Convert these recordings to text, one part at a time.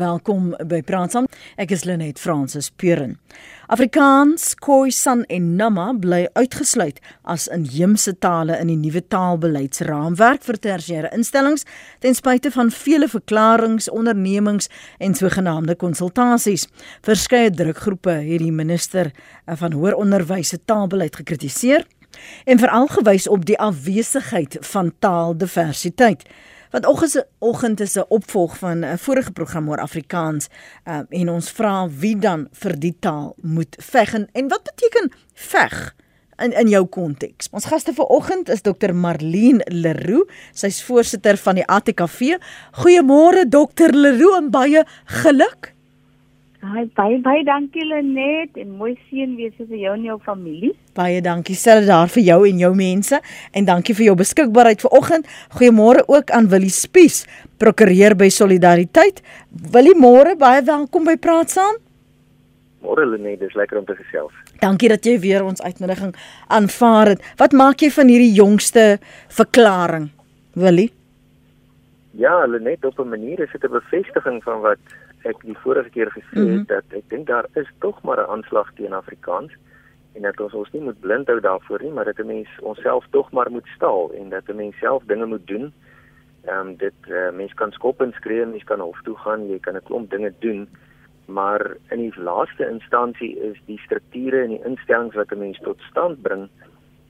Welkom by Praat saam. Ek is Lenet Fransis Puren. Afrikaans, Khoisan en Nama bly uitgesluit as inheemse tale in die nuwe taalbeleidsraamwerk vir tersiêre instellings ten spyte van vele verklaringe, ondernemings en sogenaamde konsultasies. Verskeie drukgroepe het die minister van hoër onderwys se taalbeleid gekritiseer en veral gewys op die afwesigheid van taaldiversiteit. Want oggend is 'n opvolg van 'n vorige program oor Afrikaans uh, en ons vra wie dan vir die taal moet veg en, en wat beteken veg in in jou konteks. Ons gaste vanoggend is Dr Marlene Leroux, sy's voorsitter van die ATKV. Goeiemôre Dr Leroux en baie geluk. Hi, baie baie dankie Lenet en mooi seën wees vir jou en jou familie. Baie dankie selfs daar vir jou en jou mense en dankie vir jou beskikbaarheid vanoggend. Goeiemôre ook aan Willie Spies, prokureur by Solidariteit. Willie, môre baie welkom by Praat Saam. Môre Lenet, dis lekker om te gesels. Dankie dat jy weer ons uitnodiging aanvaar het. Wat maak jy van hierdie jongste verklaring, Willie? Ja, Lenet, op 'n manier is dit 'n bevestiging van wat ek die vorige keer gesê het mm -hmm. dat ek dink daar is tog maar 'n aanslag teen Afrikaans en dat ons ons nie moet blind hou daarvoor nie, maar dat 'n mens onsself tog maar moet staal en dat 'n mens self dinge moet doen. Ehm um, dit uh, mens kan skop en skree, mens kan hof toe gaan, jy kan 'n klomp dinge doen, maar in die laaste instansie is die strukture en die instellings wat 'n mens tot stand bring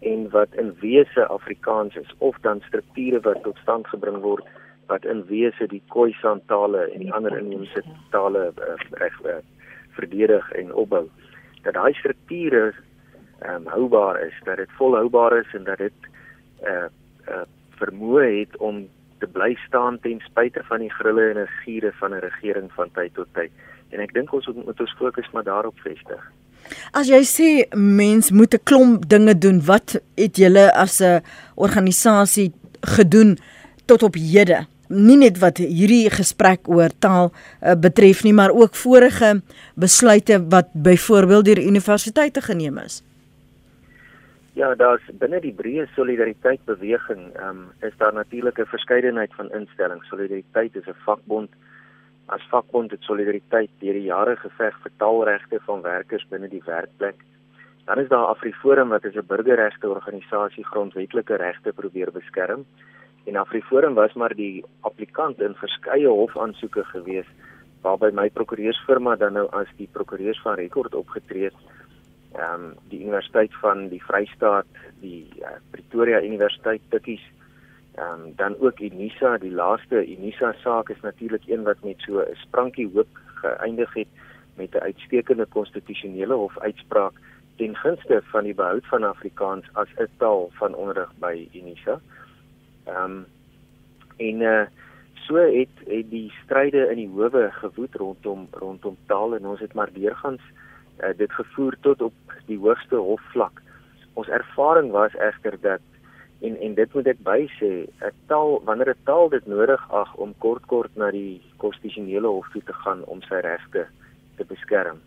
en wat in wese Afrikaans is of dan strukture wat tot stand gebring word wat in wese die Khoisan tale en die ander inheemse tale uh, reg uh, verdedig en opbou. Dat daai strukture um, houbaar is, dat dit volhoubaar is en dat dit uh, uh, vermoë het om te bly staan ten spyte van die grille en giere van 'n regering van tyd tot tyd. En ek dink ons moet ons fokus maar daarop vestig. As jy sê mens moet 'n klomp dinge doen, wat het julle as 'n organisasie gedoen tot op hede? Nie net wat hierdie gesprek oor taal uh, betref nie, maar ook vorige besluite wat byvoorbeeld deur universiteite geneem is. Ja, daar's binne die breë solidariteit beweging, ehm um, is daar natuurlik 'n verskeidenheid van instellings. Solidariteit is 'n vakbond. As vakbond het solidariteit deur die jare geveg vir taalregte van werkers binne die werkplek. Dan is daar AfriForum wat as 'n burgerregte organisasie grondwetlike regte probeer beskerm. En Afriforum was maar die applikant in verskeie hofaansoeke gewees waarby my prokureursfirma dan nou as die prokureurs van rekord opgetree het. Ehm um, die Universiteit van die Vrystaat, die uh, Pretoria Universiteit Tikkies, ehm um, dan ook Unisa, die laaste Unisa saak is natuurlik een wat met so 'n sprankie hoop geëindig het met 'n uitstekende konstitusionele hof uitspraak ten gunste van die behoud van Afrikaans as 'n taal van onderrig by Unisa. Ehm um, en uh so het het die stryde in die howe gewoed rondom rondom taal en ons het maar deurgangs uh, dit gevoer tot op die hoogste hofvlak. Ons ervaring was egter dat en en dit moet ek bysê, 'n taal wanneer 'n taal dit nodig ag om kort kort na die konstitusionele hof toe te gaan om sy regte te beskerm,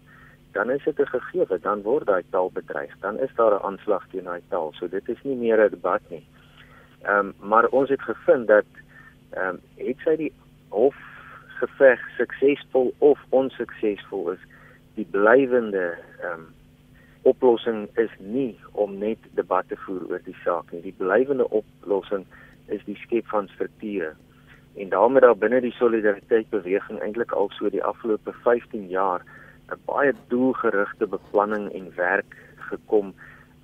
dan is dit 'n gegewe, dan word daai taal bedreig, dan is daar 'n aanslag teen daai taal. So dit is nie meer 'n debat nie. Ehm um, maar ons het gevind dat ehm um, het sy die hof geveg suksesvol of onsuksesvol is, die blywende ehm um, oplossing is nie om net debatte te voer oor die saak nie. Die blywende oplossing is die skep van strukture. En daarmee daar binne die solidariteit beweging eintlik al so die afgelope 15 jaar 'n baie doelgerigte beplanning en werk gekom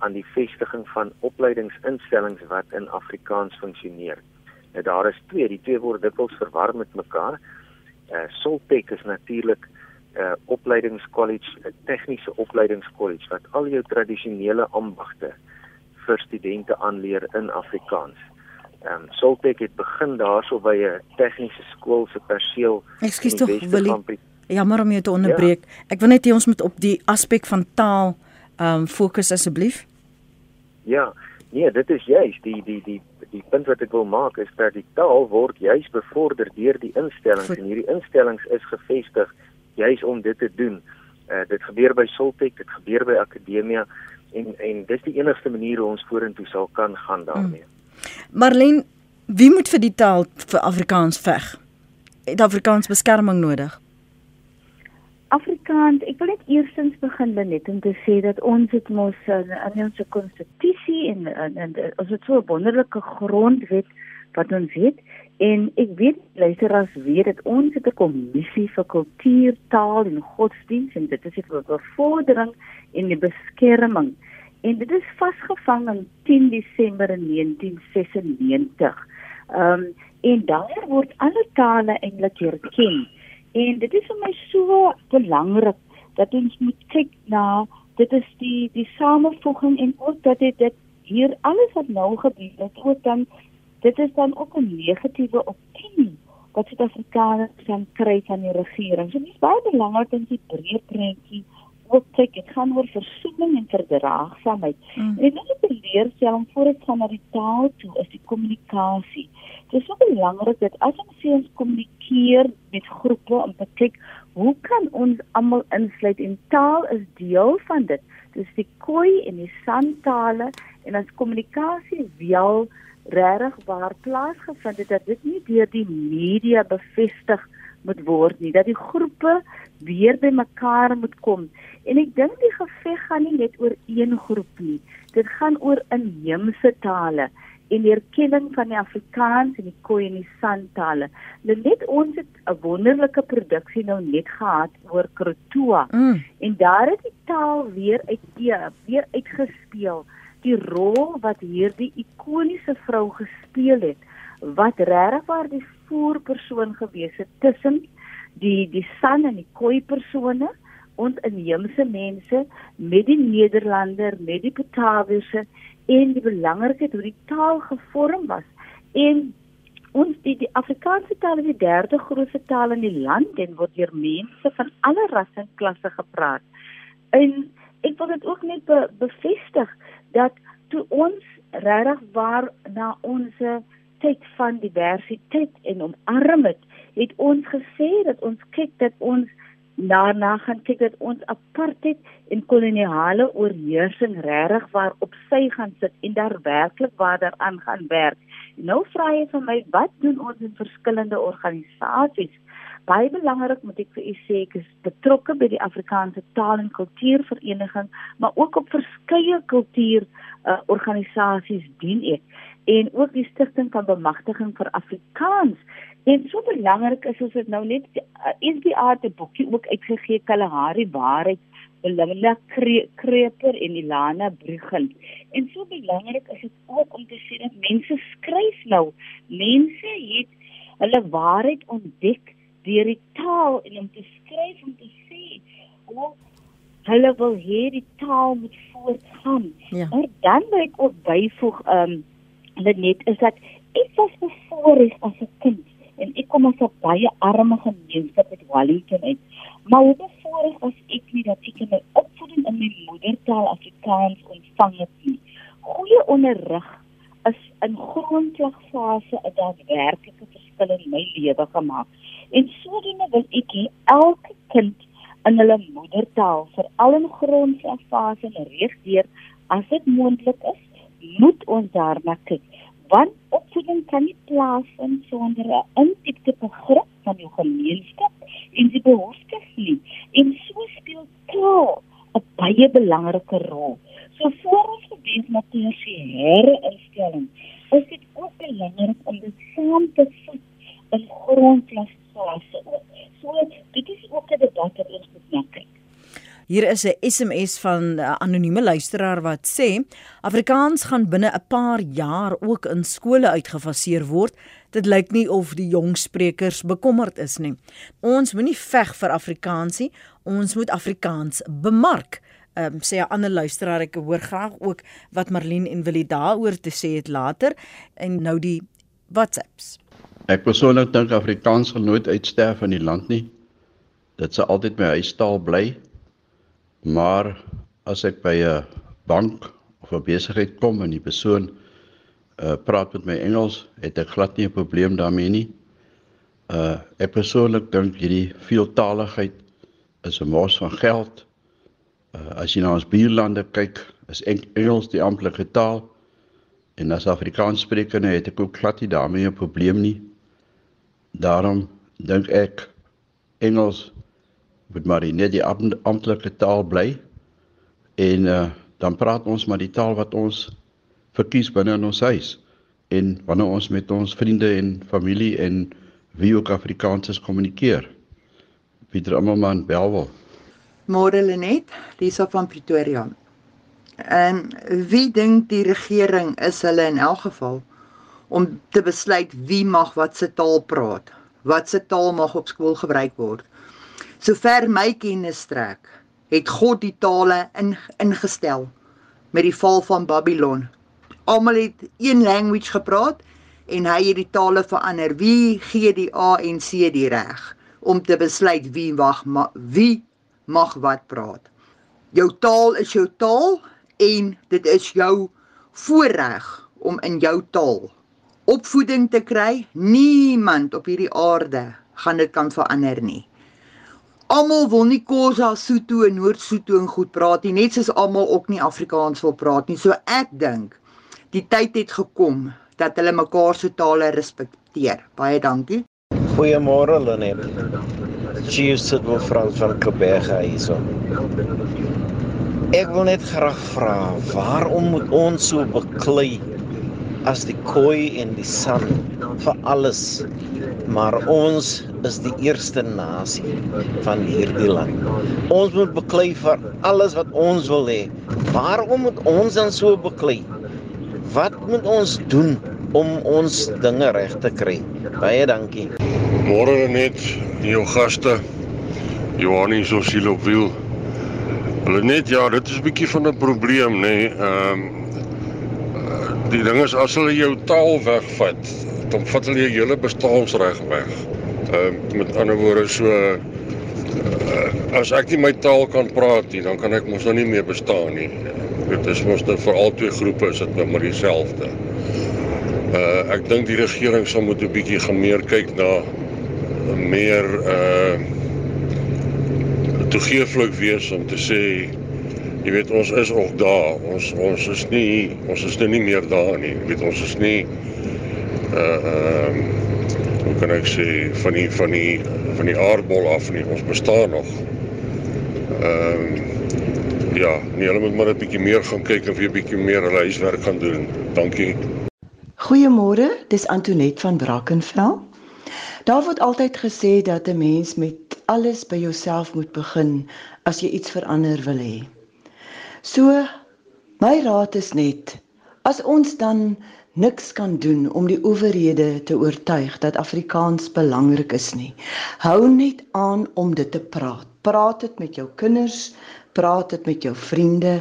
aan die vestiging van opleidingsinstellings wat in Afrikaans funksioneer. Nou daar is twee, die twee word dikwels verwar met mekaar. Eh uh, Soltech is natuurlik 'n uh, opleidingskollege, 'n tegniese opleidingskollege wat al jou tradisionele ambagte vir studente aanleer in Afrikaans. Ehm um, Soltech het begin daarso by 'n tegniese skool se perseel. Ekskuus tog, Willie. Ja, maar om jou te onderbreek. Ja. Ek wil net hê ons moet op die aspek van taal ehm um, fokus asseblief. Ja, nee, dit is juist die die die die punt wat ek wil maak is dat die taal word juis bevorder deur die instellings Goed. en hierdie instellings is gevestig juis om dit te doen. Uh dit gebeur by Soltech, dit gebeur by Akademia en en dis die enigste manier hoe ons vorentoe sal kan gaan daarmee. Hmm. Marlene, wie moet vir die taal vir Afrikaans veg? Het Afrikaans beskerming nodig? Afrikaans, ek wil net eerstens begin net om te sê dat ons het mos in, in ons konstitusie en, en, en ons het so 'n wonderlike grondwet wat ons het en ek weet luisteraars weet dat ons het 'n kommissie vir kultuur, taal en godsdienst en dit is vir bevordering en die beskerming en dit is vasgevang in 10 Desember 1996. Ehm um, en daar word alle tale eintlik erken. En dit is vir my so belangrik dat ons moet kyk na dit is die die samevoeging en ook dat dit dit hier alles wat nou gebeur het ook dan dit is dan ook 'n negatiewe opinie wat Suid-Afrikaners kan kry van die regering. So dit is baie belangrik om die breë prentjie ook kyk. Dit gaan oor versoening en verdraagsaamheid. Mm. En dit is 'n leerstelling voor dit gaan na die taal toe, is die kommunikasie. Dit is so belangrik dat as ons ons kommunikeer met groepe om te kyk hoe kan ons almal insluit en taal is deel van dit. Dis die koi en die santale en as kommunikasie wel regtig waar plaasgevind het dat dit nie deur die media bevestig moet word nie dat die groepe weer by mekaar moet kom en ek dink die geveg gaan nie net oor een groep nie dit gaan oor inheemse tale en die erkenning van die Afrikaans en die Khoi en die San tale. Nou net ons het 'n wonderlike produksie nou net gehad oor Krotoa. Mm. En daar het die taal weer uit ja, weer uitgespeel. Die rol wat hierdie ikoniese vrou gespeel het wat regtig waar die voorpersoon gewees het tussen die die San en die Khoi persone ons inheemse mense met die Nederlander, met die Bataviese en die belangrikheid hoe die taal gevorm was en ons die, die Afrikaanse taal is die derde grootste taal in die land en word deur mense van alle rasse en klasse gepraat. En ek wil dit ook net be, bevestig dat toe ons regtig waar na ons tyd van diversiteit en omarm het, het ons gesê dat ons kyk dat ons daarna gaan kyk dat ons apartheid en koloniale oorheersing regtig waar op sy gaan sit en daar werklik waar daaraan gaan werk. Nou vra jy van my wat doen ons in verskillende organisasies? Baie belangrik moet ek vir u sê ek is betrokke by die Afrikaanse Taal en Kultuurvereniging, maar ook op verskeie kultuur uh, organisasies dien ek en ook die stigting van bemagtiging vir Afrikaans En so belangrik is ons het nou net uh, SBA te boekie ook uitgegee Kalahari waarheid Belinda Kreper en Ilana Bruggen. En so belangrik is dit ook om te sê dat mense skryf nou. Mense het hulle waarheid ontdek deur die taal en om te skryf om te sê hoe hulle wil hê die taal moet voortgaan. Ja. Maar dan wil ek ook byvoeg ehm um, net is dat ek was bevoorreg as 'n kind en ek kom as 'n baie arme gemeenskap uit Wellington uit. Maar hoe bevoorreg was ek nie dat ek my opvoeding in my moedertaal Afrikaans ontvang het nie. Goeie onderrig is in grondslagfase 'n daadwerklike verskil in my lewe gemaak. En sodoende wil ek hê elke kind in hulle moedertaal, veral in grondslagfase en regdeur as dit moontlik is, moet ons daarna kyk want opvoeding kan nie plaasvind sonder 'n indiepte begrip van jou gemeenskap en die behoeftes nie. En so speel taal 'n baie belangrike rol. So voor ons gedien met tersiêre instelling, is dit ook belangrik om dit saam te sit in grondslagsfase. So dit is ook 'n debat wat ons moet maak. Hier is 'n SMS van 'n anonieme luisteraar wat sê Afrikaans gaan binne 'n paar jaar ook in skole uitgefaseer word. Dit lyk nie of die jong sprekers bekommerd is nie. Ons moenie veg vir Afrikaans nie. Ons moet Afrikaans bemark. Ehm um, sê 'n ander luisteraar ek hoor graag ook wat Marlene en Willie daaroor te sê het later en nou die WhatsApps. Ek persoonlik dink Afrikaans gaan nooit uitsterf in die land nie. Dit sal altyd my huistaal bly. Maar as ek by 'n bank of 'n besigheid kom en die persoon uh praat met my Engels, het ek glad nie 'n probleem daarmee nie. Uh ek persoonlik dink hierdie veeltaaligheid is 'n mors van geld. Uh as jy na ons buurlande kyk, is Engels die amptelike taal en as Afrikaans sprekende het ek ook glad nie daarmee 'n probleem nie. Daarom dink ek Engels moet maar net die amptelike taal bly. En uh, dan praat ons maar die taal wat ons verkies binne in ons huis en wanneer ons met ons vriende en familie en wie ook Afrikaans is kommunikeer. Pieter Ammerman Belwel. Môre Lenet, Lisa van Pretoria. En wie dink die regering is hulle in elk geval om te besluit wie mag wat se taal praat? Wat se taal mag op skool gebruik word? Sover my kennis strek, het God die tale in, ingestel met die val van Babylon. Almal het een language gepraat en hy het die tale verander. Wie gee die A en C die reg om te besluit wie mag ma, wie mag wat praat? Jou taal is jou taal en dit is jou voorreg om in jou taal opvoeding te kry. Niemand op hierdie aarde gaan dit kan verander nie. Almal wil nie Khoza, Sotho en Noord-Sotho en goed praat nie, net soos almal ook nie Afrikaans wil praat nie. So ek dink die tyd het gekom dat hulle mekaar se tale respekteer. Baie dankie. Goeiemôre Lenet. Cheers sit wel Frans van Kebega hierso. Ek wil net graag vra, waarom moet ons so beklei as die koei en die san vir alles? Maar ons is die eerste nasie van hierdie land. Ons moet beklei vir alles wat ons wil hê. Waarom moet ons dan so beklei? Wat moet ons doen om ons dinge reg te kry. Baie dankie. Môre net jou gaste. Johanie Sosiel op wiel. Hulle net ja, dit is 'n bietjie van 'n probleem, nê. Nee. Ehm um, die ding is as hulle jou taal wegvat, dan vat hulle jou hele bestaansreg weg. Ehm uh, met ander woorde so uh, as ek nie my taal kan praat nie, dan kan ek mos nou nie meer bestaan nie. Dit is mos nou vir al twee groepe is dit nou maar dieselfde. Uh ek dink die regering sal moet 'n bietjie gaan meer kyk na meer uh toegeeflik wees om te sê jy weet ons is ook daar. Ons ons is nie ons is nou nie meer daar nie. Jy weet ons is nie uh ehm uh, hoe kan ek sê van die van die van die aardbol af nie. Ons bestaan nog. Ehm uh, ja, nee, hulle moet maar 'n bietjie meer gaan kyk en weer 'n bietjie meer hulle huiswerk gaan doen. Dankie. Goeiemôre, dis Antoinette van Brackenfell. Daar word altyd gesê dat 'n mens met alles by jouself moet begin as jy iets verander wil hê. So my raad is net as ons dan niks kan doen om die owerhede te oortuig dat Afrikaans belangrik is nie. Hou net aan om dit te praat. Praat dit met jou kinders, praat dit met jou vriende.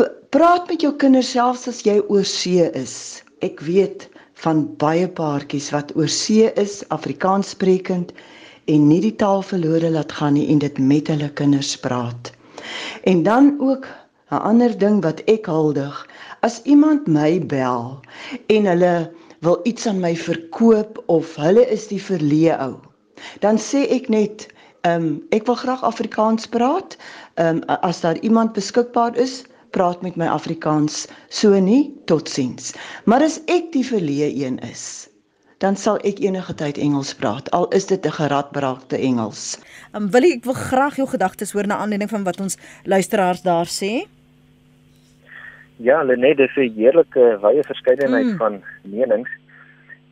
P praat met jou kinders selfs as jy oor see is ek weet van baie paartjies wat oor see is, Afrikaans sprekend en nie die taal verlore laat gaan nie en dit met hulle kinders praat. En dan ook 'n ander ding wat ek huldig, as iemand my bel en hulle wil iets aan my verkoop of hulle is die verleë ou, dan sê ek net, ehm um, ek wil graag Afrikaans praat. Ehm um, as daar iemand beskikbaar is, praat met my Afrikaans so nie totsiens. Maar as ek die verleë een is, dan sal ek enige tyd Engels praat al is dit 'n geradbraakte Engels. Um, wil ek wil graag jou gedagtes hoor na aanleiding van wat ons luisteraars daar sê. Ja, Lenet, dit is 'n heerlike wye verskeidenheid mm. van menings.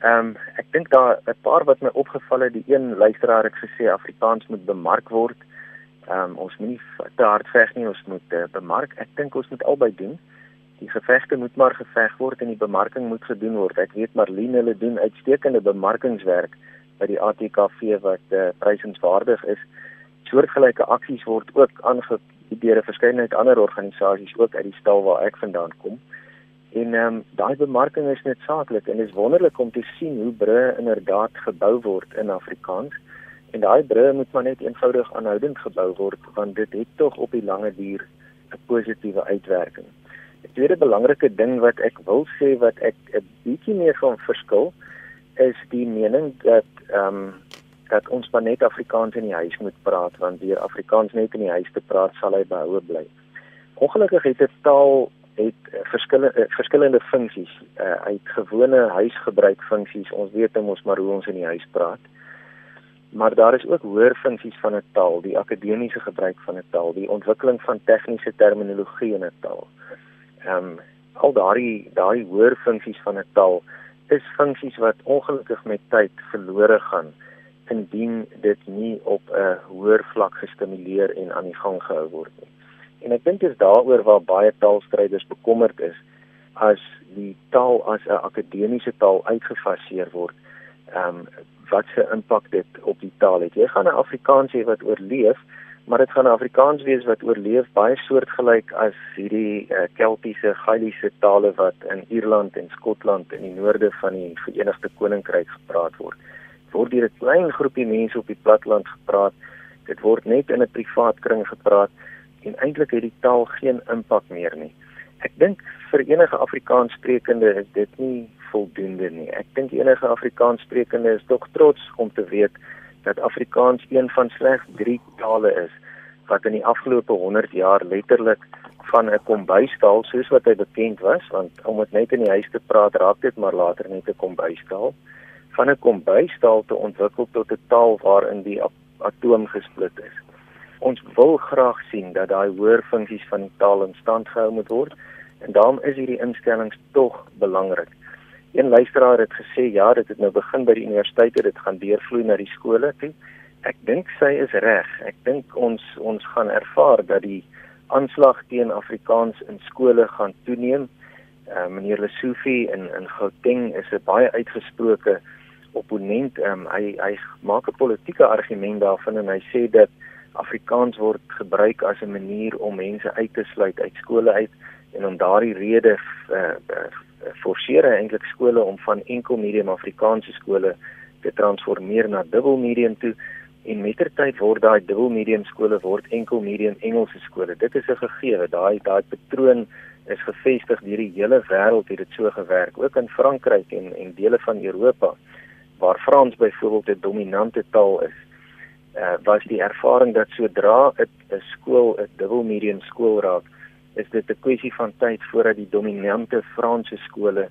Ehm um, ek dink daar 'n paar wat my opgeval het, die een luisteraar het gesê Afrikaans moet bemark word. Ehm um, ons moet nie te hard veg nie, ons moet uh, bemark. Ek dink ons moet albei doen. Die gevegte moet maar geveg word en die bemarking moet gedoen word. Ek weet Marlene hulle doen uitstekende bemarkingswerk by die ATKV wat uh, prysenswaardig is. Soortgelyke aksies word ook aangebied deur 'n verskeidenheid ander organisasies ook uit die stal waar ek vandaan kom. En ehm um, daai bemarking is net saaklik en dit is wonderlik om te sien hoe brûe inderdaad gebou word in Afrikaans. En daai brûe moet maar net eenvoudig aanhoudend gebou word want dit het tog op die lange duur 'n positiewe uitwerking. 'n Tweede belangrike ding wat ek wil sê wat ek 'n bietjie meer van verskil is die mening dat ehm um, dat ons maar net Afrikaans in die huis moet praat want deur Afrikaans net in die huis te praat sal hy behoue bly. Ongelukkig het 'n taal het verskillende verskillende funksies uh, uit gewone huisgebruik funksies. Ons weet hom ons maar hoe ons in die huis praat. maar daar is ook hoër funksies van 'n taal, die akademiese gebruik van 'n taal, die ontwikkeling van tegniese terminologie in 'n taal. Ehm um, al daardie daai hoër funksies van 'n taal is funksies wat ongelukkig met tyd verlore gaan indien dit nie op 'n hoër vlak gestimuleer en aan die gang gehou word nie. En ek dink dit is daaroor waar baie taalstryders bekommerd is as die taal as 'n akademiese taal uitgefaseer word. Ehm um, wat se impak dit op die taal het. Jy gaan 'n Afrikaans hê wat oorleef, maar dit gaan Afrikaans wees wat oorleef baie soortgelyk as hierdie uh, Keltiese, Gaeliese tale wat in Ierland en Skotland in die noorde van die Verenigde Koninkryk gepraat word. Dit word deur 'n klein groepie mense op die platteland gepraat. Dit word net in 'n privaat kring gepraat en eintlik het die taal geen impak meer nie. Ek dink vir enige Afrikaans sprekende is dit nie voldoende nie. Ek dink enige Afrikaans sprekende is tog trots om te weet dat Afrikaans een van slegs 3 tale is wat in die afgelope 100 jaar letterlik van 'n kombuistaal soos wat hy bekend was, want om dit net in die huis te praat raak dit maar later net 'n kombuistaal van 'n kombuistaal te ontwikkel tot 'n taal waarin die atoom gesplit is. Ons wil graag sien dat daai hoër funksies van die taal in stand gehou moet word en daarom is hierdie instellings tog belangrik. Een luisteraar het gesê ja, dit het nou begin by die universiteite, dit gaan deurvloei na die skole toe. Ek dink sy is reg. Ek dink ons ons gaan ervaar dat die aanslag teen Afrikaans in skole gaan toeneem. Uh, meneer Lesofie in in Gauteng is 'n baie uitgesproke opponent. Um, hy hy maak 'n politieke argument daarvan en hy sê dat Afrikaans word gebruik as 'n manier om mense uit te sluit uit skole uit en om daardie rede uh, forceer eintlik skole om van enkel medium Afrikaanse skole te transformeer na dubbel medium toe en mettertyd word daai dubbel medium skole word enkel medium Engelse skole. Dit is 'n gegewe. Daai daai patroon is gevestig deur die hele wêreld het dit so gewerk, ook in Frankryk en en dele van Europa waar Frans byvoorbeeld 'n dominante taal is. Uh was die ervaring dat sodra 'n skool 'n dubbel medium skool raak, is dit 'n kwessie van tyd voordat die dominante Franse skole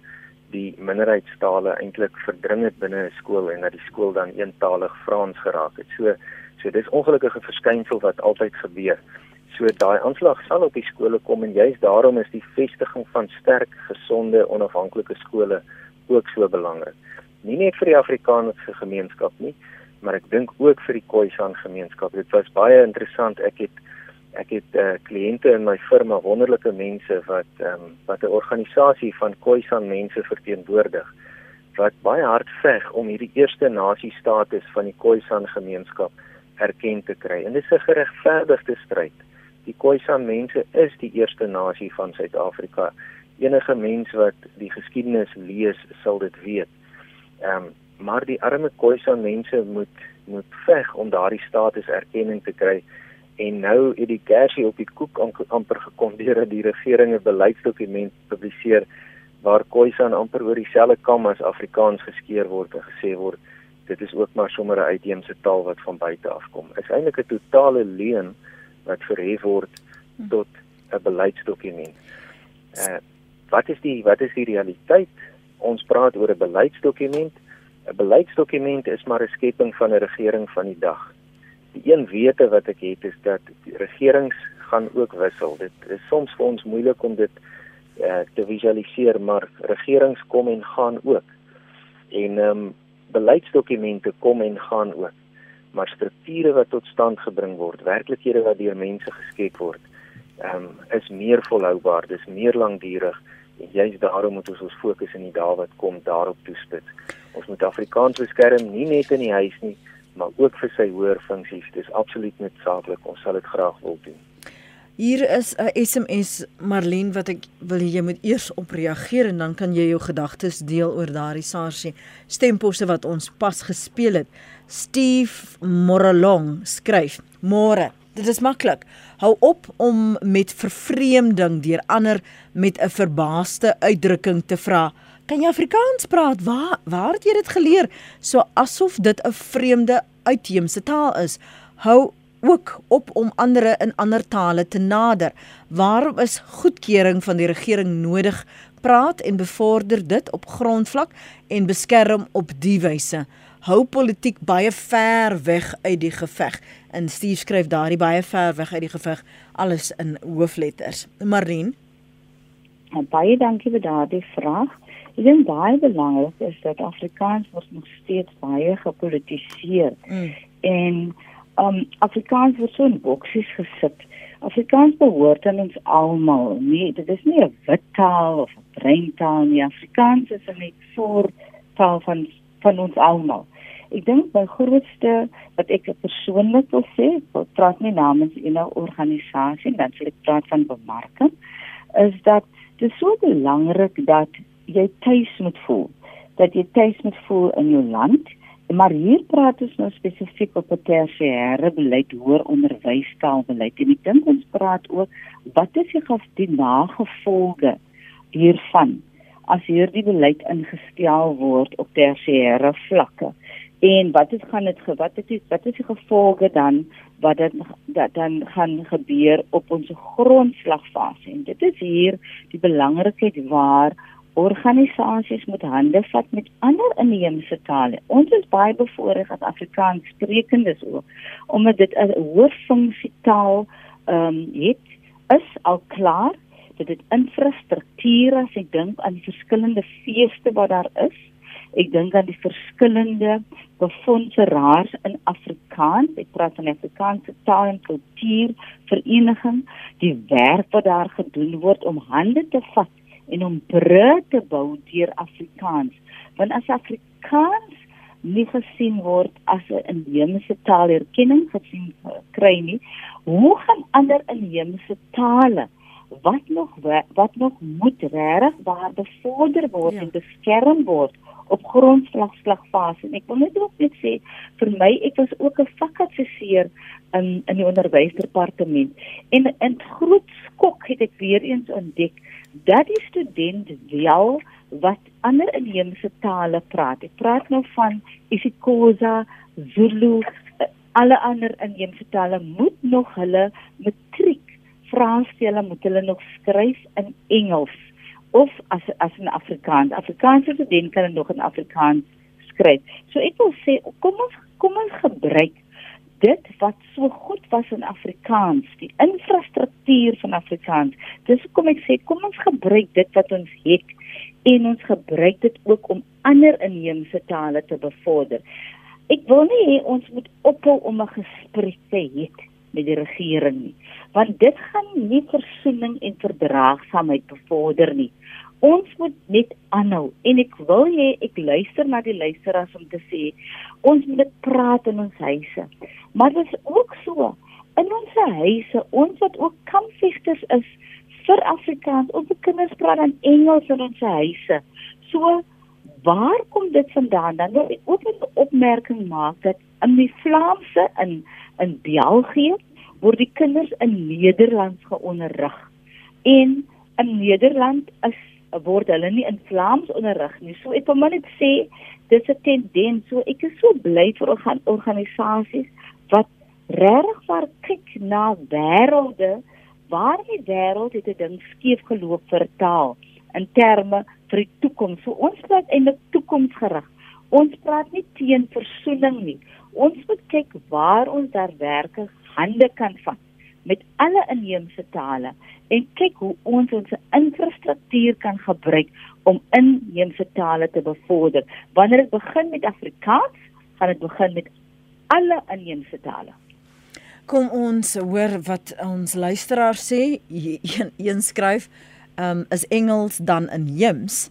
die minderheidstale eintlik verdring het binne 'n skool en dat die skool dan eentalig Frans geraak het. So so dis ongelukkige verskynsel wat altyd gebeur. So daai aanslag sal op die skole kom en juist daarom is die vestiging van sterk, gesonde, onafhanklike skole ook so belangrik. Nie net vir die Afrikaanse gemeenskap nie, maar ek dink ook vir die Khoisan gemeenskap. Dit was baie interessant. Ek het ek het uh, kliënte in my firma wonderlike mense wat ehm um, wat 'n organisasie van Khoisan mense verteenwoordig wat baie hard veg om hierdie eerste nasie status van die Khoisan gemeenskap erken te kry. En dit is 'n geregverdigde stryd. Die Khoisan mense is die eerste nasie van Suid-Afrika. Enige mens wat die geskiedenis lees, sal dit weet. Ehm um, maar die arme Khoisan mense moet moet veg om daardie status erkenning te kry en nou het die kersie op die koek amper gekom deur dat die regering 'n beleidsdokument publiseer waar Khoisan amper oor dieselfde kam as Afrikaans geskeer word en gesê word dit is ook maar sommer 'n uitheemse taal wat van buite af kom. Is eintlik 'n totale leuen wat verhef word tot 'n beleidsdokument. Uh wat is die wat is die realiteit? Ons praat oor 'n beleidsdokument. 'n Beleidsdokument is maar 'n skepping van 'n regering van die dag die een wete wat ek het is dat regerings gaan ook wissel. Dit is soms vir ons moeilik om dit uh, te visualiseer, maar regerings kom en gaan ook. En ehm um, beleidsdokumente kom en gaan ook. Maar strukture wat tot stand gebring word, werklikhede wat deur mense geskep word, ehm um, is meer volhoubaar, dis meer lankdurig en juist daarom moet ons ons fokus in die dae wat kom daarop toespits. Ons moet Afrikaans beskerm nie net in die huis nie, maar ook vir sy hoër funksies. Dis absoluut noodsaaklik. Ons sal dit graag wil doen. Hier is 'n SMS Marlene wat ek wil jy moet eers op reageer en dan kan jy jou gedagtes deel oor daardie SARS stemposse wat ons pas gespeel het. Steve Moralong skryf: "Môre, dit is maklik. Hou op om met vervreemding deur ander met 'n verbaasde uitdrukking te vra." Kan jy Afrikaans praat? Waar waar het jy dit geleer? So asof dit 'n vreemde uitheemse taal is. Hou ook op om ander in ander tale te nader. Waarom is goedkeuring van die regering nodig? Praat en bevorder dit op grondvlak en beskerm op die wyse. hou politiek baie ver weg uit die geveg. En Steve skryf daardie baie ver weg uit die geveg alles in hoofletters. Marien Baie dankie vir daardie vraag. Ek dink baie belangrik is dat Afrikaans word nog steeds baie gepolitiseer. Mm. En um Afrikaans word so in boksies gesit. Afrikaans behoort aan ons almal. Nee, dit is nie 'n wit taal of 'n bruin taal nie. Afrikaans is 'n net soort taal van van ons almal. Ek dink my grootste wat ek persoonlik wil sê, ek praat nie namens 'n organisasie, dan sê ek praat van bemarking, is dat dit so belangrik dat jy tuis moet voel dat jy tuis moet voel in jou land. Maar hier praat ons nou spesifiek op 'n tersiêre beleid hoër onderwystaalbeleid en ek dink ons praat ook wat is die gaf die nagevolge hiervan as hierdie beleid ingestel word op tersiêre vlakke? En wat is gaan dit wat is wat is die gevolge dan wat dit dat dan gaan gebeur op ons grondslagfase? En dit is hier die belangrikheid waar organisasies moet hande vat met ander inheemse tale. Ons is baie bevoorreg as Afrikaans sprekendes ook omdat dit 'n hoë funksie taal ehm um, het is al klaar dat dit infrastruktuur as ek dink aan die verskillende feeste wat daar is Ek dink aan die verskillende befondseraars in Afrikaans. Ek praat van Afrikaanse taal en kultuur vereniging, die werk wat daar gedoen word om hande te vat en om brûe te bou deur Afrikaans. Want as Afrikaans nie gesien word as 'n inheemse taal erkenning gesien kry nie, hoe gaan ander inheemse tale wat nog wat nog moet reg waar bevorder word ja. en beskerm word op grondslagslagfase en ek wil net ook net sê vir my ek was ook 'n vakassesseer in in die onderwysdepartement en in groot skok het ek weer eens ontdek dat die student wel wat ander inheemse tale praat ek praat nou van isiXhosa Zulu alle ander inheemse tale moet nog hulle matriek Frans hulle moet hulle nog skryf in Engels of as as in Afrikaans. Afrikaanse student kan nog in Afrikaans skryf. So ek wil sê kom ons kom ons gebruik dit wat so goed was in Afrikaans, die infrastruktuur van Afrikaans. Dis hoekom ek sê kom ons gebruik dit wat ons het en ons gebruik dit ook om ander inheemse tale te bevorder. Ek wil nie hê ons moet ophou om 'n gesprek te hê met die regering nie want dit gaan nie versoening en verdraagsaamheid bevorder nie ons moet net aanhou. En ek wil hê ek luister na die luisteraars om te sê ons moet praat in ons huise. Maar dit is ook so in ons huise ons wat ook kampvegters is vir Afrikaans ons kinders praat dan Engels in ons huise. So waar kom dit vandaan? Dan wil ek ook 'n opmerking maak dat in die Vlaamse in in België word die kinders in Nederlands geonderrig. En in Nederland is word hulle nie in Vlaams onderrig nie. So ek wil maar net sê dis 'n tendens. So ek is so bly vir organ organisasies wat regtig waar kyk na wêrelde waar die wêreld het 'n ding skeef geloop vir taal in terme vir die toekoms. So ons praat eintlik toekomsgerig. Ons praat nie teen versoening nie. Ons moet kyk waar ons daar werklik hande kan vat met alle inheemse tale en kyk hoe ons ons infrastruktuur kan gebruik om inheemse tale te bevorder. Wanneer dit begin met Afrikaans, gaan dit begin met alle inheemse tale. Kom ons hoor wat ons luisteraar sê. Een, een skryf, ehm um, is Engels dan inheems?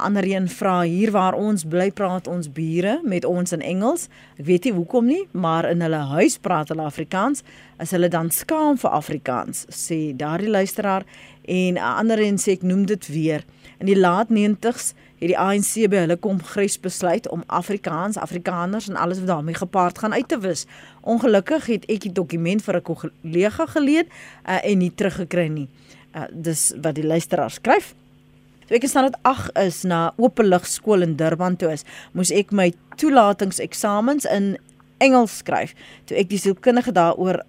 Ander een vra hier waar ons bly praat ons bure met ons in Engels. Ek weet nie hoekom nie, maar in hulle huis praat hulle Afrikaans. As hulle dan skaam vir Afrikaans, sê daardie luisteraar en 'n ander een sê ek noem dit weer. In die laat 90s het die ANC by hulle kongres besluit om Afrikaans, Afrikaners en alles wat daarmee gepaard gaan uit te wis. Ongelukkig het ek die dokument vir 'n kollega geleed uh, en nie teruggekry nie. Uh, dis wat die luisteraar skryf. Toe ek in standaard 8 is na Openlig skool in Durban toe is, moes ek my toelatingseksamens in Engels skryf. Toe ek die sielkundige daaroor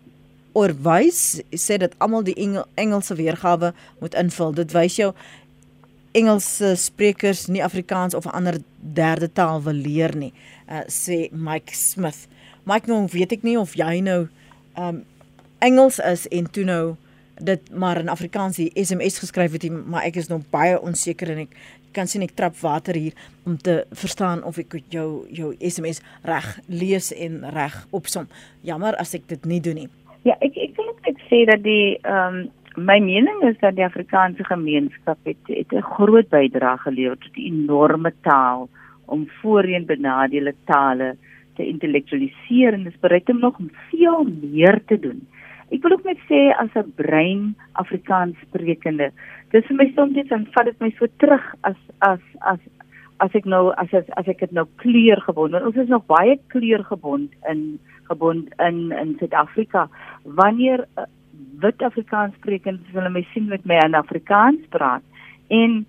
oorwys, sê dit almal die Engel, Engelse weergawe moet invul. Dit wys jou Engelse sprekers nie Afrikaans of 'n ander derde taal wil leer nie, uh, sê Mike Smith. Mike, nou weet ek nie of jy nou um Engels is en toe nou dit maar in Afrikaans die SMS geskryf het, maar ek is nog baie onseker en ek kan sien ek trap water hier om te verstaan of ek jou jou SMS reg lees en reg opsom. Jammer as ek dit nie doen nie. Ja, ek ek wil net sê dat die ehm um, my mening is dat die Afrikaanse gemeenskap het, het 'n groot bydrae gelewer tot die enorme taal om voorheen benadeelde tale te intellektualiseer en is bereid om nog veel meer te doen. Ek wil ook net sê as 'n brein Afrikaans sprekende, dis vir my soms net dan vat dit my so terug as as as as ek nou as as, as ek dit nou kleurgebond, want ons is nog baie kleurgebond in gebond in in Suid-Afrika. Wanneer uh, wit Afrikaans sprekend wil my sien met my in Afrikaans praat. En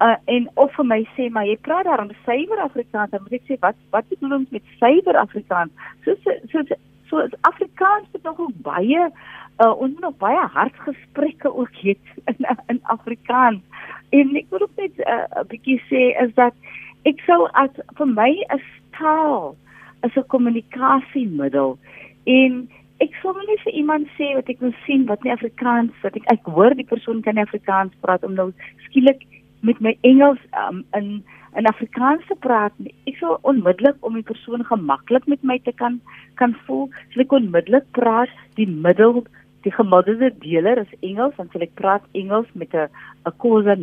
uh, en of vir my sê maar jy praat daarom suiwer Afrikaans dan moet ek sê wat wat bedoel ons met suiwer Afrikaans? So so so, Afrikaans het nog baie uh, ons moet nog baie hartgesprekke ook hê in in Afrikaans. En ek wil ook net uh, 'n uh, bietjie sê is dat ek sou as vir my is taal is 'n kommunikasiemiddel en ek sou nie vir iemand sê wat ek wil sien wat nie Afrikaans wat ek ek hoor die persoon kan nie Afrikaans praat om nou skielik met my Engels um, in in Afrikaans te praat nie. Ek sou onmiddellik om die persoon gemaklik met my te kan kan voel, sou ek onmiddellik praat die middel die gemiddelde deler is Engels en sal ek praat Engels met 'n 'n kosse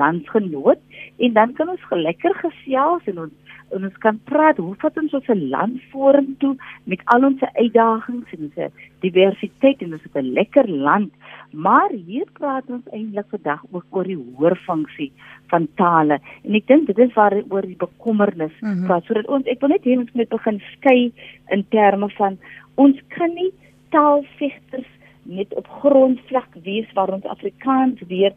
landsgenoot en dan kan ons gelekker gesels en ons en ons kan praat hoe vat ons ons land vorentoe met al ons uitdagings en ons diversiteit en ons het 'n lekker land. Maar hier praat ons eintlik vandag ook oor die hoorfunksie van tale. En ek dink dit is waar oor die bekommernis mm -hmm. praat. Sodat ons ek wil net hê ons moet begin skei in terme van ons kan nie taalvegters net op grondvlak wees waar ons Afrikaans weer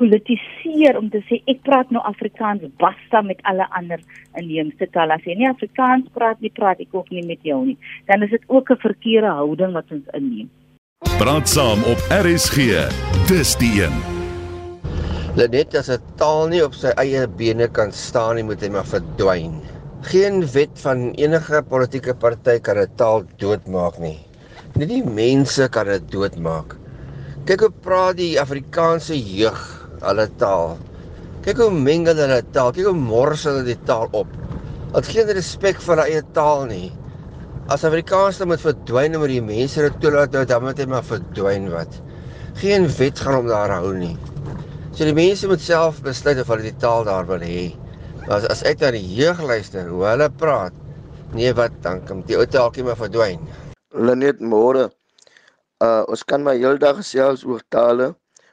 politiseer om te sê ek praat nou Afrikaans basta met alle ander inheemse tale. As jy nie Afrikaans praat nie, praat ek ook nie met jou nie. Dan is dit ook 'n verkeerde houding wat ons inneem. Praat saam op RSG. Dis die een. Lenet as 'n taal nie op sy eie bene kan staan nie, moet hy maar verdwyn. Geen wet van enige politieke party kan 'n taal doodmaak nie. Net die mense kan dit doodmaak. Kyk hoe praat die Afrikaanse jeug hulle taal. Kyk hoe mengel hulle taal. Kyk hoe mors hulle die taal op. Hulle het geen respek vir hulle eie taal nie. As Afrikaans moet verdwyn omdat die mense dit toelaat nou dan moet hy maar verdwyn wat. Geen wet gaan hom daar hou nie. So die mense moet self besluit of hulle die taal daar wil hê. As, as ek na die jeug luister hoe hulle praat, nee wat dan kom die ou taalkie maar verdwyn. Hulle net môre. Uh ons kan maar heeldag gesels oor tale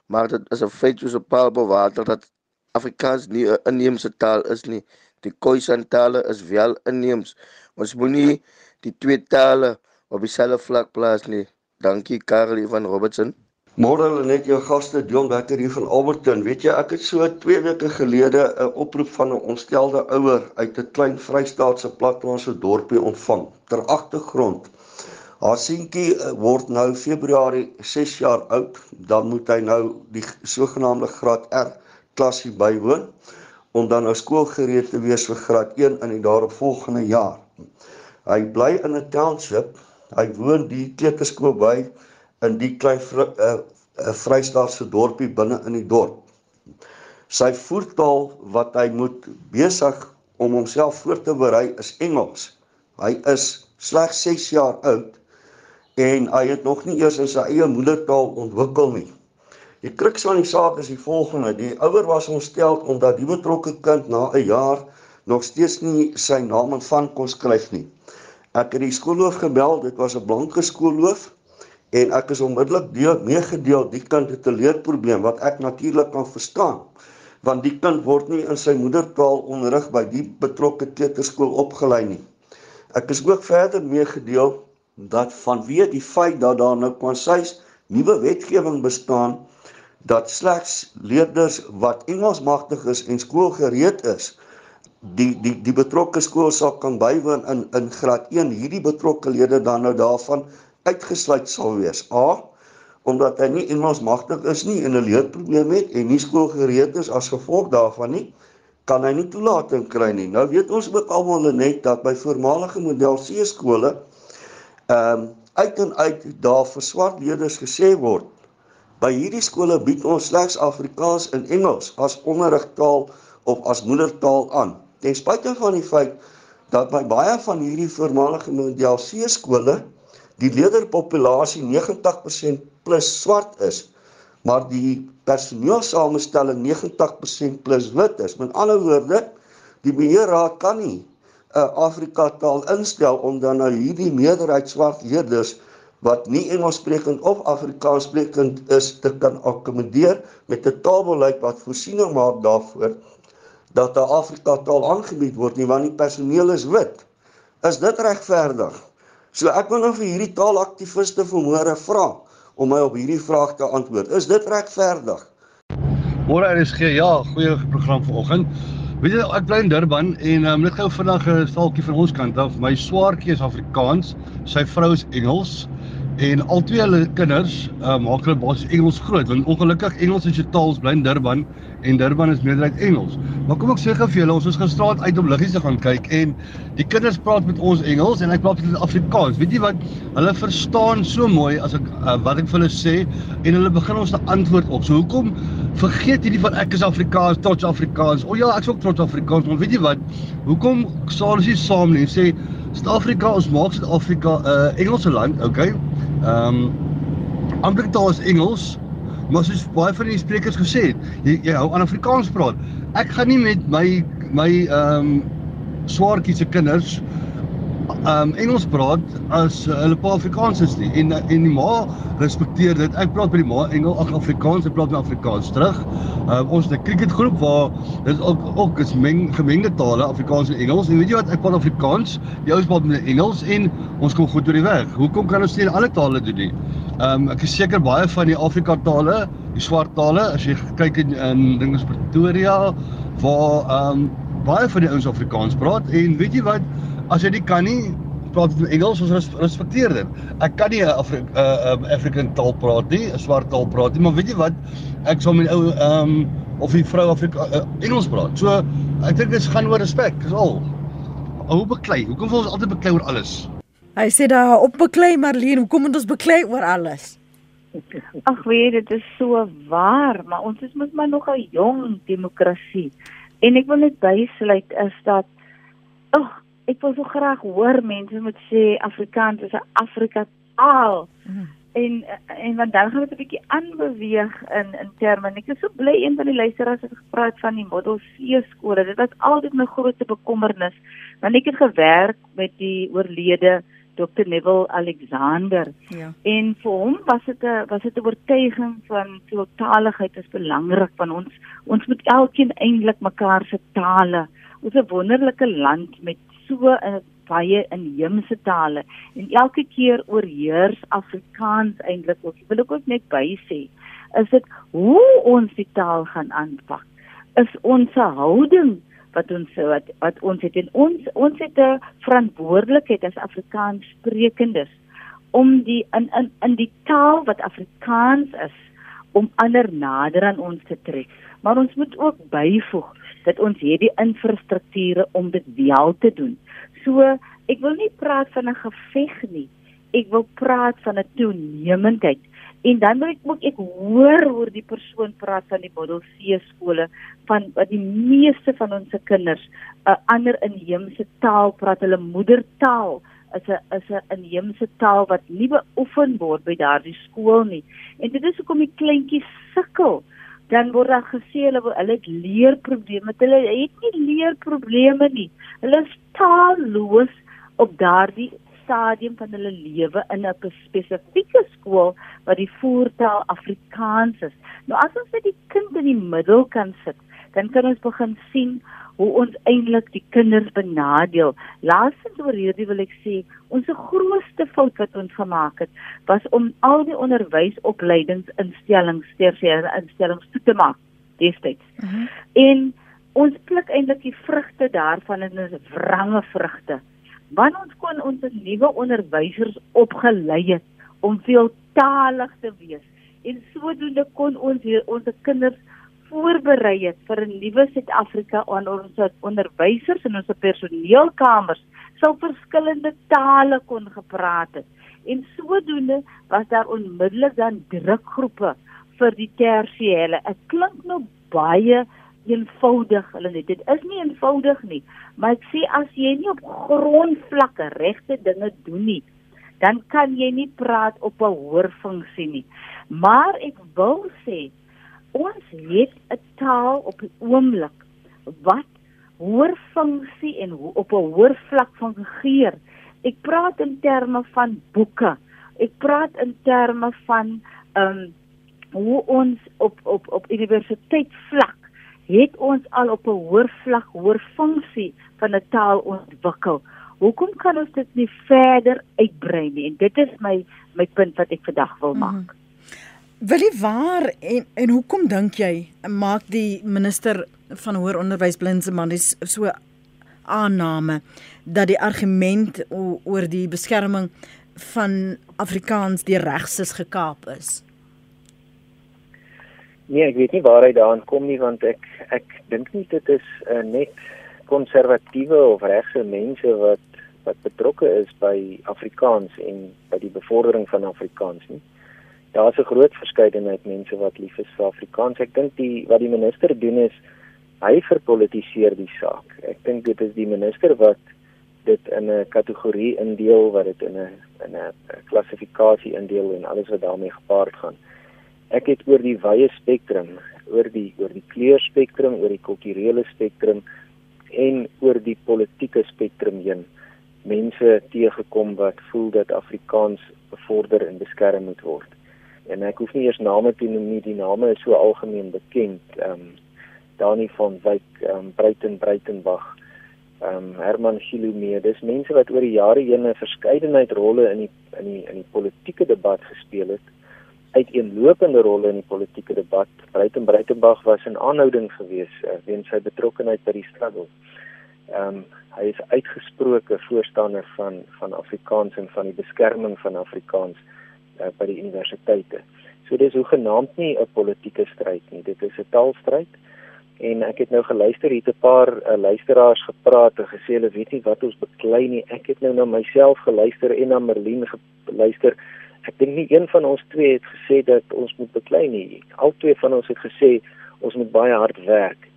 maar dit is 'n feit soos 'n paal bo water dat Afrikaans nie 'n inheemse taal is nie. Die Khoisan tale is wel inheems. Ons moenie die twee tale op dieselfde vlak plaas nie. Dankie Karel van Robertson. Môre hulle net jou gaste Dion Becker hier van Alberton. Weet jy, ek het so 2 weke gelede 'n oproep van 'n ontstelde ouer uit 'n klein Vrystaatse plattelandse dorpie ontvang. Ter agtergrond Haar seentjie eh, word nou Februarie 6 jaar oud, dan moet hy nou die sogenaamde graad R klasie bywoon om dan nou skoolgereed te wees vir graad 1 in die daaropvolgende jaar. Hy bly in 'n township. Hy woon die kleuterskool by in die klein uh, uh, Vrystaatse dorpie binne in die dorp. Sy voertaal wat hy moet besig om homself voor te berei is Engels. Hy is slegs 6 jaar oud en hy het nog nie eers in sy eie moedertaal ontwikkel nie. Die kruks van die saak is die volgende: die ouer was ontstel omdat die betrokke kind na 'n jaar nog steeds nie sy naam en van kon skryf nie. Ek het die skoolhoof gebel, dit was 'n blanke skoolhoof en ek is onmiddellik deel meegedeel die kind het 'n leerprobleem wat ek natuurlik kan verstaan want die kind word nie in sy moedertaal onderrig by die betrokke kleuterskool opgelei nie. Ek is ook verder meegedeel dat vanweë die feit dat daar nou konsuis nuwe wetgewing bestaan dat slegs leerders wat Engels magtig is en skoolgereed is die die die betrokke skool sal kan bywoon in in graad 1 hierdie betrokke leerders dan nou daarvan uitgesluit sal wees. A omdat hy nie Engels magtig is nie en 'n leerprobleem het en nie skoolgereed is as gevolg daarvan nie, kan hy nie toelating kry nie. Nou weet ons ook almal net dat by voormalige model C skole ehm um, uit en uit daar vir swart leerders gesê word by hierdie skole bied ons slegs Afrikaans en Engels as onderrigtaal of as moedertaal aan. Ten spyte van die feit dat by baie van hierdie voormalige model C skole die leerderpopulasie 90% plus swart is, maar die personeelsamestelling 90% plus wit is. Met ander woorde, die beheerraad kan nie 'n uh, Afrika taal instel om dan nou hierdie meerderheid swart leerders wat nie Engels sprekend of Afrikaans sprekend is te kan akkommodeer met 'n taalbeleid wat voorsiening maak daarvoor dat 'n Afrika taal aangebied word nie want die personeel is wit. Is dit regverdig? So ek wil nou vir hierdie taalaktiviste vanmôre vra om my op hierdie vraag te antwoord. Is dit regverdig? Môre is gee ja, goeie program vanoggend. Weet jy ek bly in Durban en um, net gou vinnig 'n staaltjie van ons kant af. My swaartjie is Afrikaans, sy vrou is Engels en al twee hulle kinders uh, maak hulle basies Engels groot want ongelukkig Engels is jou taal bly in Durban en Durban is meerderheid Engels. Maar kom ek sê gou vir julle, ons is gisterand uit om liggies te gaan kyk en die kinders praat met ons Engels en ek praat met hulle Afrikaans. Weet jy wat? Hulle verstaan so mooi as ek uh, wat ek vir hulle sê en hulle begin ons te antwoord op. So hoekom vergeet hierdie van ek is Afrikaans, trots Afrikaans. O ja, ek is ook trots Afrikaans, maar weet jy wat? Hoekom sal ons nie saam nie sê Suid-Afrika, ons maak Suid-Afrika 'n uh, Engelse land, okay? Ehm um, amptelike taal is Engels, maar soos baie van die sprekers gesê het, jy, jy hou aan Afrikaans praat. Ek gaan nie met my my ehm um, swaartjie se kinders um Engels praat as uh, hulle pa Afrikaans is nie en en die ma respekteer dit. Ek praat by die ma Engel ag Afrikaans, ek praat met Afrikaans terug. Um ons het 'n cricketgroep waar dit ook ook is meng gemengde tale, Afrikaans en Engels. En weet jy wat? Ek praat Afrikaans, die ouens praat met Engels en ons kom goed deur die weg. Hoekom kan ons nie alle tale doen nie? Um ek is seker baie van die Afrika tale, die swart tale, as jy kyk in in dinge soos Pretoria waar um baie van die ouens Afrikaans praat en weet jy wat? As jy nie kan nie praat in Engels ons respekteer dit. Ek kan nie 'n Afri uh, um, African taal praat nie, 'n swart taal praat nie, maar weet jy wat? Ek sal met ou ehm um, of die vrou Afrika uh, Engels praat. So ek dink dit gaan oor respek, dis al. Hoe beklei? Hoekom wil ons altyd beklei oor alles? Hy sê daar op beklei Marlene, hoekom moet ons beklei oor alles? Ag weet dit is so waar, maar ons is mos maar nog 'n jong demokrasie. En ek wil net bysluit is dat ag oh, ek wil so graag hoor mense moet sê Afrikaans is 'n Afrika taal. Mm. En en want dan gaan dit 'n bietjie aanbeweeg in in terme. Ek is so bly een van die luisteraars het gepraat van die Model C skole. Dit was altyd my grootste bekommernis want ek het gewerk met die oorlede Dr Neville Alexander. Ja. En vir hom was dit 'n was dit 'n oortuiging van tweetaligheid is belangrik van ons. Ons moet elkeen eintlik mekaar se tale. Ons 'n wonderlike land met so 'n baie inheemse tale en elke keer oorheers Afrikaans eintlik ook. Ek wil ook net by sê, is dit hoe ons die taal gaan aanpak. Is ons houding wat ons wat, wat ons het en ons ons het 'n verantwoordelikheid as Afrikaans sprekendes om die in in in die taal wat Afrikaans is om ander nader aan ons te trek. Maar ons moet ook byvoeg dat ons hierdie infrastrukture om dit wel te doen. So, ek wil nie praat van 'n geveg nie. Ek wil praat van 'n toenemendheid. En dan wil ek ook ek hoor hoe die persoon praat van die Model C skole van wat die meeste van ons se kinders 'n ander inheemse taal praat, hulle moedertaal is 'n is 'n inheemse taal wat nie beoefen word by daardie skool nie. En dit is hoekom die kleintjies sukkel dan word daar gesê hulle hulle het leerprobleme. Hulle het nie leerprobleme nie. Hulle is taalloos op daardie stadium van hulle lewe in 'n spesifieke skool wat die voertaal Afrikaans is. Nou as ons net die kind in die middel kan sit, dan kan ons begin sien hoe ons eintlik die kinders benadeel. Laastens oor hierdie wil ek sê, ons grootste fout wat ons gemaak het, was om al die onderwysopleidingsinstellings, tersiêre instellings toe te maak destyds. Uh -huh. En ons pluk eintlik die vrugte daarvan en dit is wrange vrugte. Wanneer ons kon ons nuwe onderwysers opgelei het om veeltaalig te wees en sodoende kon ons hier ons kinders voorberei het vir 'n nuwe Suid-Afrika aan ons onderwysers en ons personeelkamers sou verskillende tale kon gepraat het. En sodoende was daar onmiddellik dan drukgroepe vir die tersiêre. Dit klink nou baie eenvoudig, hulle net. Dit is nie eenvoudig nie, maar ek sê as jy nie op grondvlakke regte dinge doen nie, dan kan jy nie praat op 'n hoër funksie nie. Maar ek wil sê ons het 'n taal op die oomblik wat hoër funksie en op 'n hoër vlak fungeer. Ek praat in terme van boeke. Ek praat in terme van ehm um, hoe ons op op op universiteit vlak het ons al op 'n hoër vlak hoër funksie van 'n taal ontwikkel. Hoekom kan ons dit nie verder uitbrei nie? En dit is my my punt wat ek vandag wil mhm. maak. Mm -hmm. Wil jy waar en en hoekom dink jy maak die minister van hoër onderwys Blinsemandis so aanname dat die argument oor die beskerming van Afrikaans deur regses gekaap is? Nee, ek weet nie waar hy daaraan kom nie want ek ek dink nie dit is uh, net konservatiewe of regse mense wat wat betrokke is by Afrikaans en by die bevordering van Afrikaans nie. Daar's 'n groot verskeidenheid mense wat lief is vir Afrikaans. Ek dink die wat die minister doen is hy verpolitiseer die saak. Ek dink dit is die minister wat dit in 'n kategorie indeel wat dit in 'n in 'n klassifikasie indeel en alles wat daarmee gepaard gaan ek het oor die wye spektrum, oor die oor die kleurspektrum, oor die kulturele spektrum en oor die politieke spektrum heen mense teëgekom wat voel dat Afrikaans bevorder en beskerm moet word. En ek hoef nie eers name te noem nie, die name is so algemeen bekend. Ehm um, Dani van Wyk, ehm um, Breiten Breitenbach, ehm um, Herman Gilumee, dis mense wat oor die jare heen 'n verskeidenheid rolle in die in die in die politieke debat gespeel het uiteenlopende rolle in die politieke debat. Breiten Breitenbach was in aanhouding gewees uh, weens sy betrokkeheid by die struggle. Ehm um, hy is uitgesproke voorstander van van Afrikaans en van die beskerming van Afrikaans uh, by die universiteite. So dis hoegenaamd nie 'n politieke stryd nie, dit is 'n taalstryd. En ek het nou geluister hier 'n paar uh, luisteraars gepraat en gesê hulle weet nie wat ons beklei nie. Ek het nou na myself geluister en na Merlin geluister ek dink nie een van ons twee het gesê dat ons moet beklei nie. Albei van ons het gesê ons moet baie hard werk.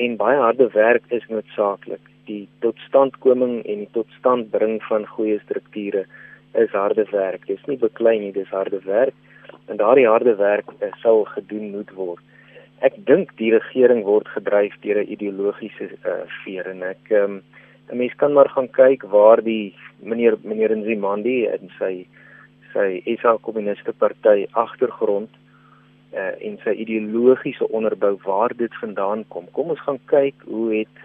En baie harde werk is noodsaaklik. Die totstandkoming en die totstandbring van goeie strukture is harde werk. Dis nie beklei nie, dis harde werk. En daardie harde werk eh, sou gedoen moet word. Ek dink die regering word gedryf deur 'n ideologiese uh, veer en ek um, 'n mens kan maar gaan kyk waar die meneer meneer Nzimandi en sy sy SA Kommuniste Party agtergrond uh, en sy ideologiese onderbou waar dit vandaan kom. Kom ons gaan kyk hoe het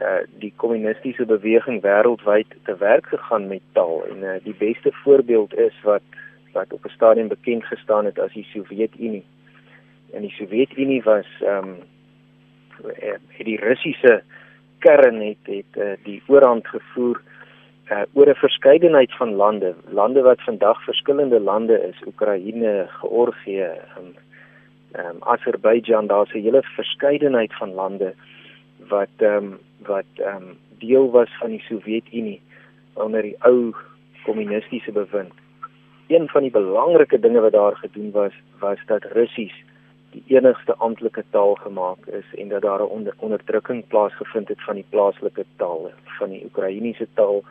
uh, die kommunistiese beweging wêreldwyd te werk gegaan met taal. En uh, die beste voorbeeld is wat wat op 'n stadium bekend gestaan het as die Sowjetunie. En die Sowjetunie was ehm um, die Russiese kern het het uh, die oorhand gevoer uh, oor 'n verskeidenheid van lande, lande wat vandag verskillende lande is, Oekraïne, Georgië, um, um, Azerbeidzjan, daar's 'n hele verskeidenheid van lande wat ehm um, wat ehm um, deel was van die Sowjetunie onder die ou kommunistiese bewind. Een van die belangrike dinge wat daar gedoen was, was dat Russies die enigste amptelike taal gemaak is en dat daar 'n onder, onderdrukking plaasgevind het van die plaaslike tale, van die Oekraïense taal,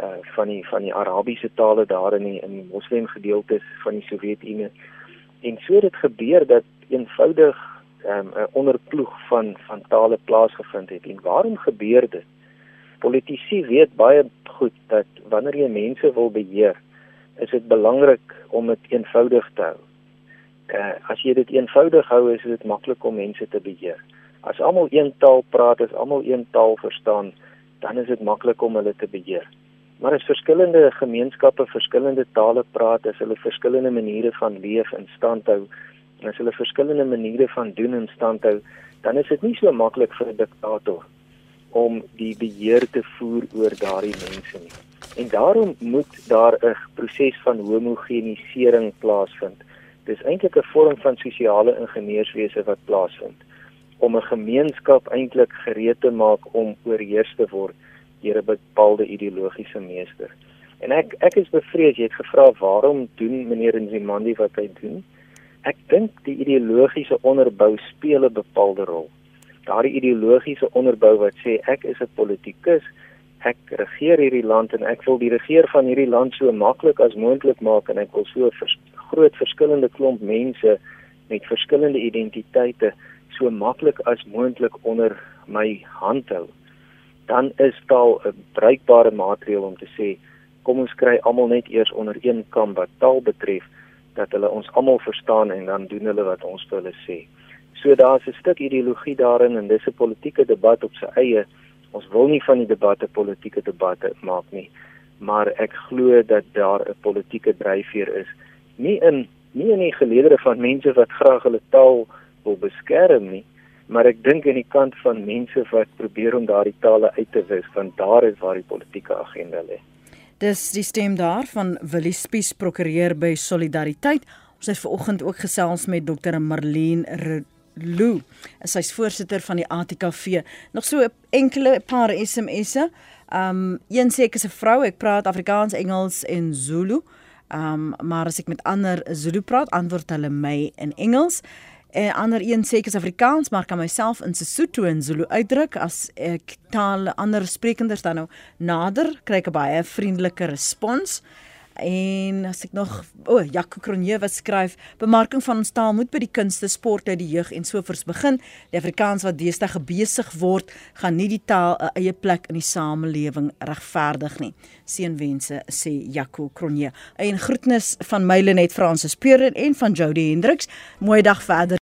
uh van die van die Arabiese tale daar in die in die moslim gedeeltes van die Sowjetunie. En so het dit gebeur dat eenvoudig 'n um, onderploeg van van tale plaasgevind het. En waarom gebeur dit? Politici weet baie goed dat wanneer jy mense wil beheer, is dit belangrik om dit eenvoudig te hou. Uh as jy dit eenvoudig hou, is dit maklik om mense te beheer. As almal een taal praat, as almal een taal verstaan, dan is dit maklik om hulle te beheer. Maar as verskillende gemeenskappe verskillende tale praat, as hulle verskillende maniere van leef en stand hou, en as hulle verskillende maniere van doen en stand hou, dan is dit nie so maklik vir 'n diktator om die beheer te voer oor daardie mense nie. En daarom moet daar 'n proses van homogenisering plaasvind. Dis eintlik 'n vorm van sosiale ingenieurswese wat plaasvind om 'n gemeenskap eintlik gereed te maak om oorheers te word deur 'n bepaalde ideologiese meester. En ek ek is bevrees jy het gevra waarom doen meneer Nzimandi wat hy doen? Ek dink die ideologiese onderbou speel 'n bepaalde rol. Daardie ideologiese onderbou wat sê ek is 'n politikus, ek regeer hierdie land en ek wil die regeer van hierdie land so maklik as moontlik maak en ek wil so 'n vers, groot verskillende klomp mense met verskillende identiteite so maklik as moontlik onder my hand hou. Dan is taal 'n bruikbare maatreel om te sê kom ons kry almal net eers onder een kam wat taal betref dat hulle ons almal verstaan en dan doen hulle wat ons vir hulle sê. So daar's 'n stuk ideologie daarin en dis 'n politieke debat op sy eie. Ons wil nie van die debatte politieke debatte maak nie, maar ek glo dat daar 'n politieke dryfveer is, nie in nie in die geleedere van mense wat graag hulle taal wil beskerm nie, maar ek dink aan die kant van mense wat probeer om daardie tale uit te wis, want daar is waar die politieke agenda lê. Dis die stem daar van Willie Spies prokureur by Solidariteit. Ons het vanoggend ook gesels met Dr. Marlene Lou. Sy's voorsitter van die ATKV. Nog so 'n enkele paar SMS'e. Um een sê ek is 'n vrou, ek praat Afrikaans, Engels en Zulu. Um maar as ek met ander Zulu praat, antwoord hulle my in Engels. En ander een sê ek is Afrikaans, maar kan myself in Sesotho en Zulu uitdruk as ek taal ander sprekenders dan nou nader, kry ek 'n baie vriendelike respons. En as ek nog o, oh, Jaco Cronje wat skryf, bemarking van ons taal moet by die kunste, sport uit die jeug en sovoorts begin. Die Afrikaans wat deesdae besig word, gaan nie die taal 'n eie plek in die samelewing regverdig nie. Seënwense sê Jaco Cronje. En groetnis van Mylenet Francis Peuren en van Jody Hendriks. Mooi dag verder.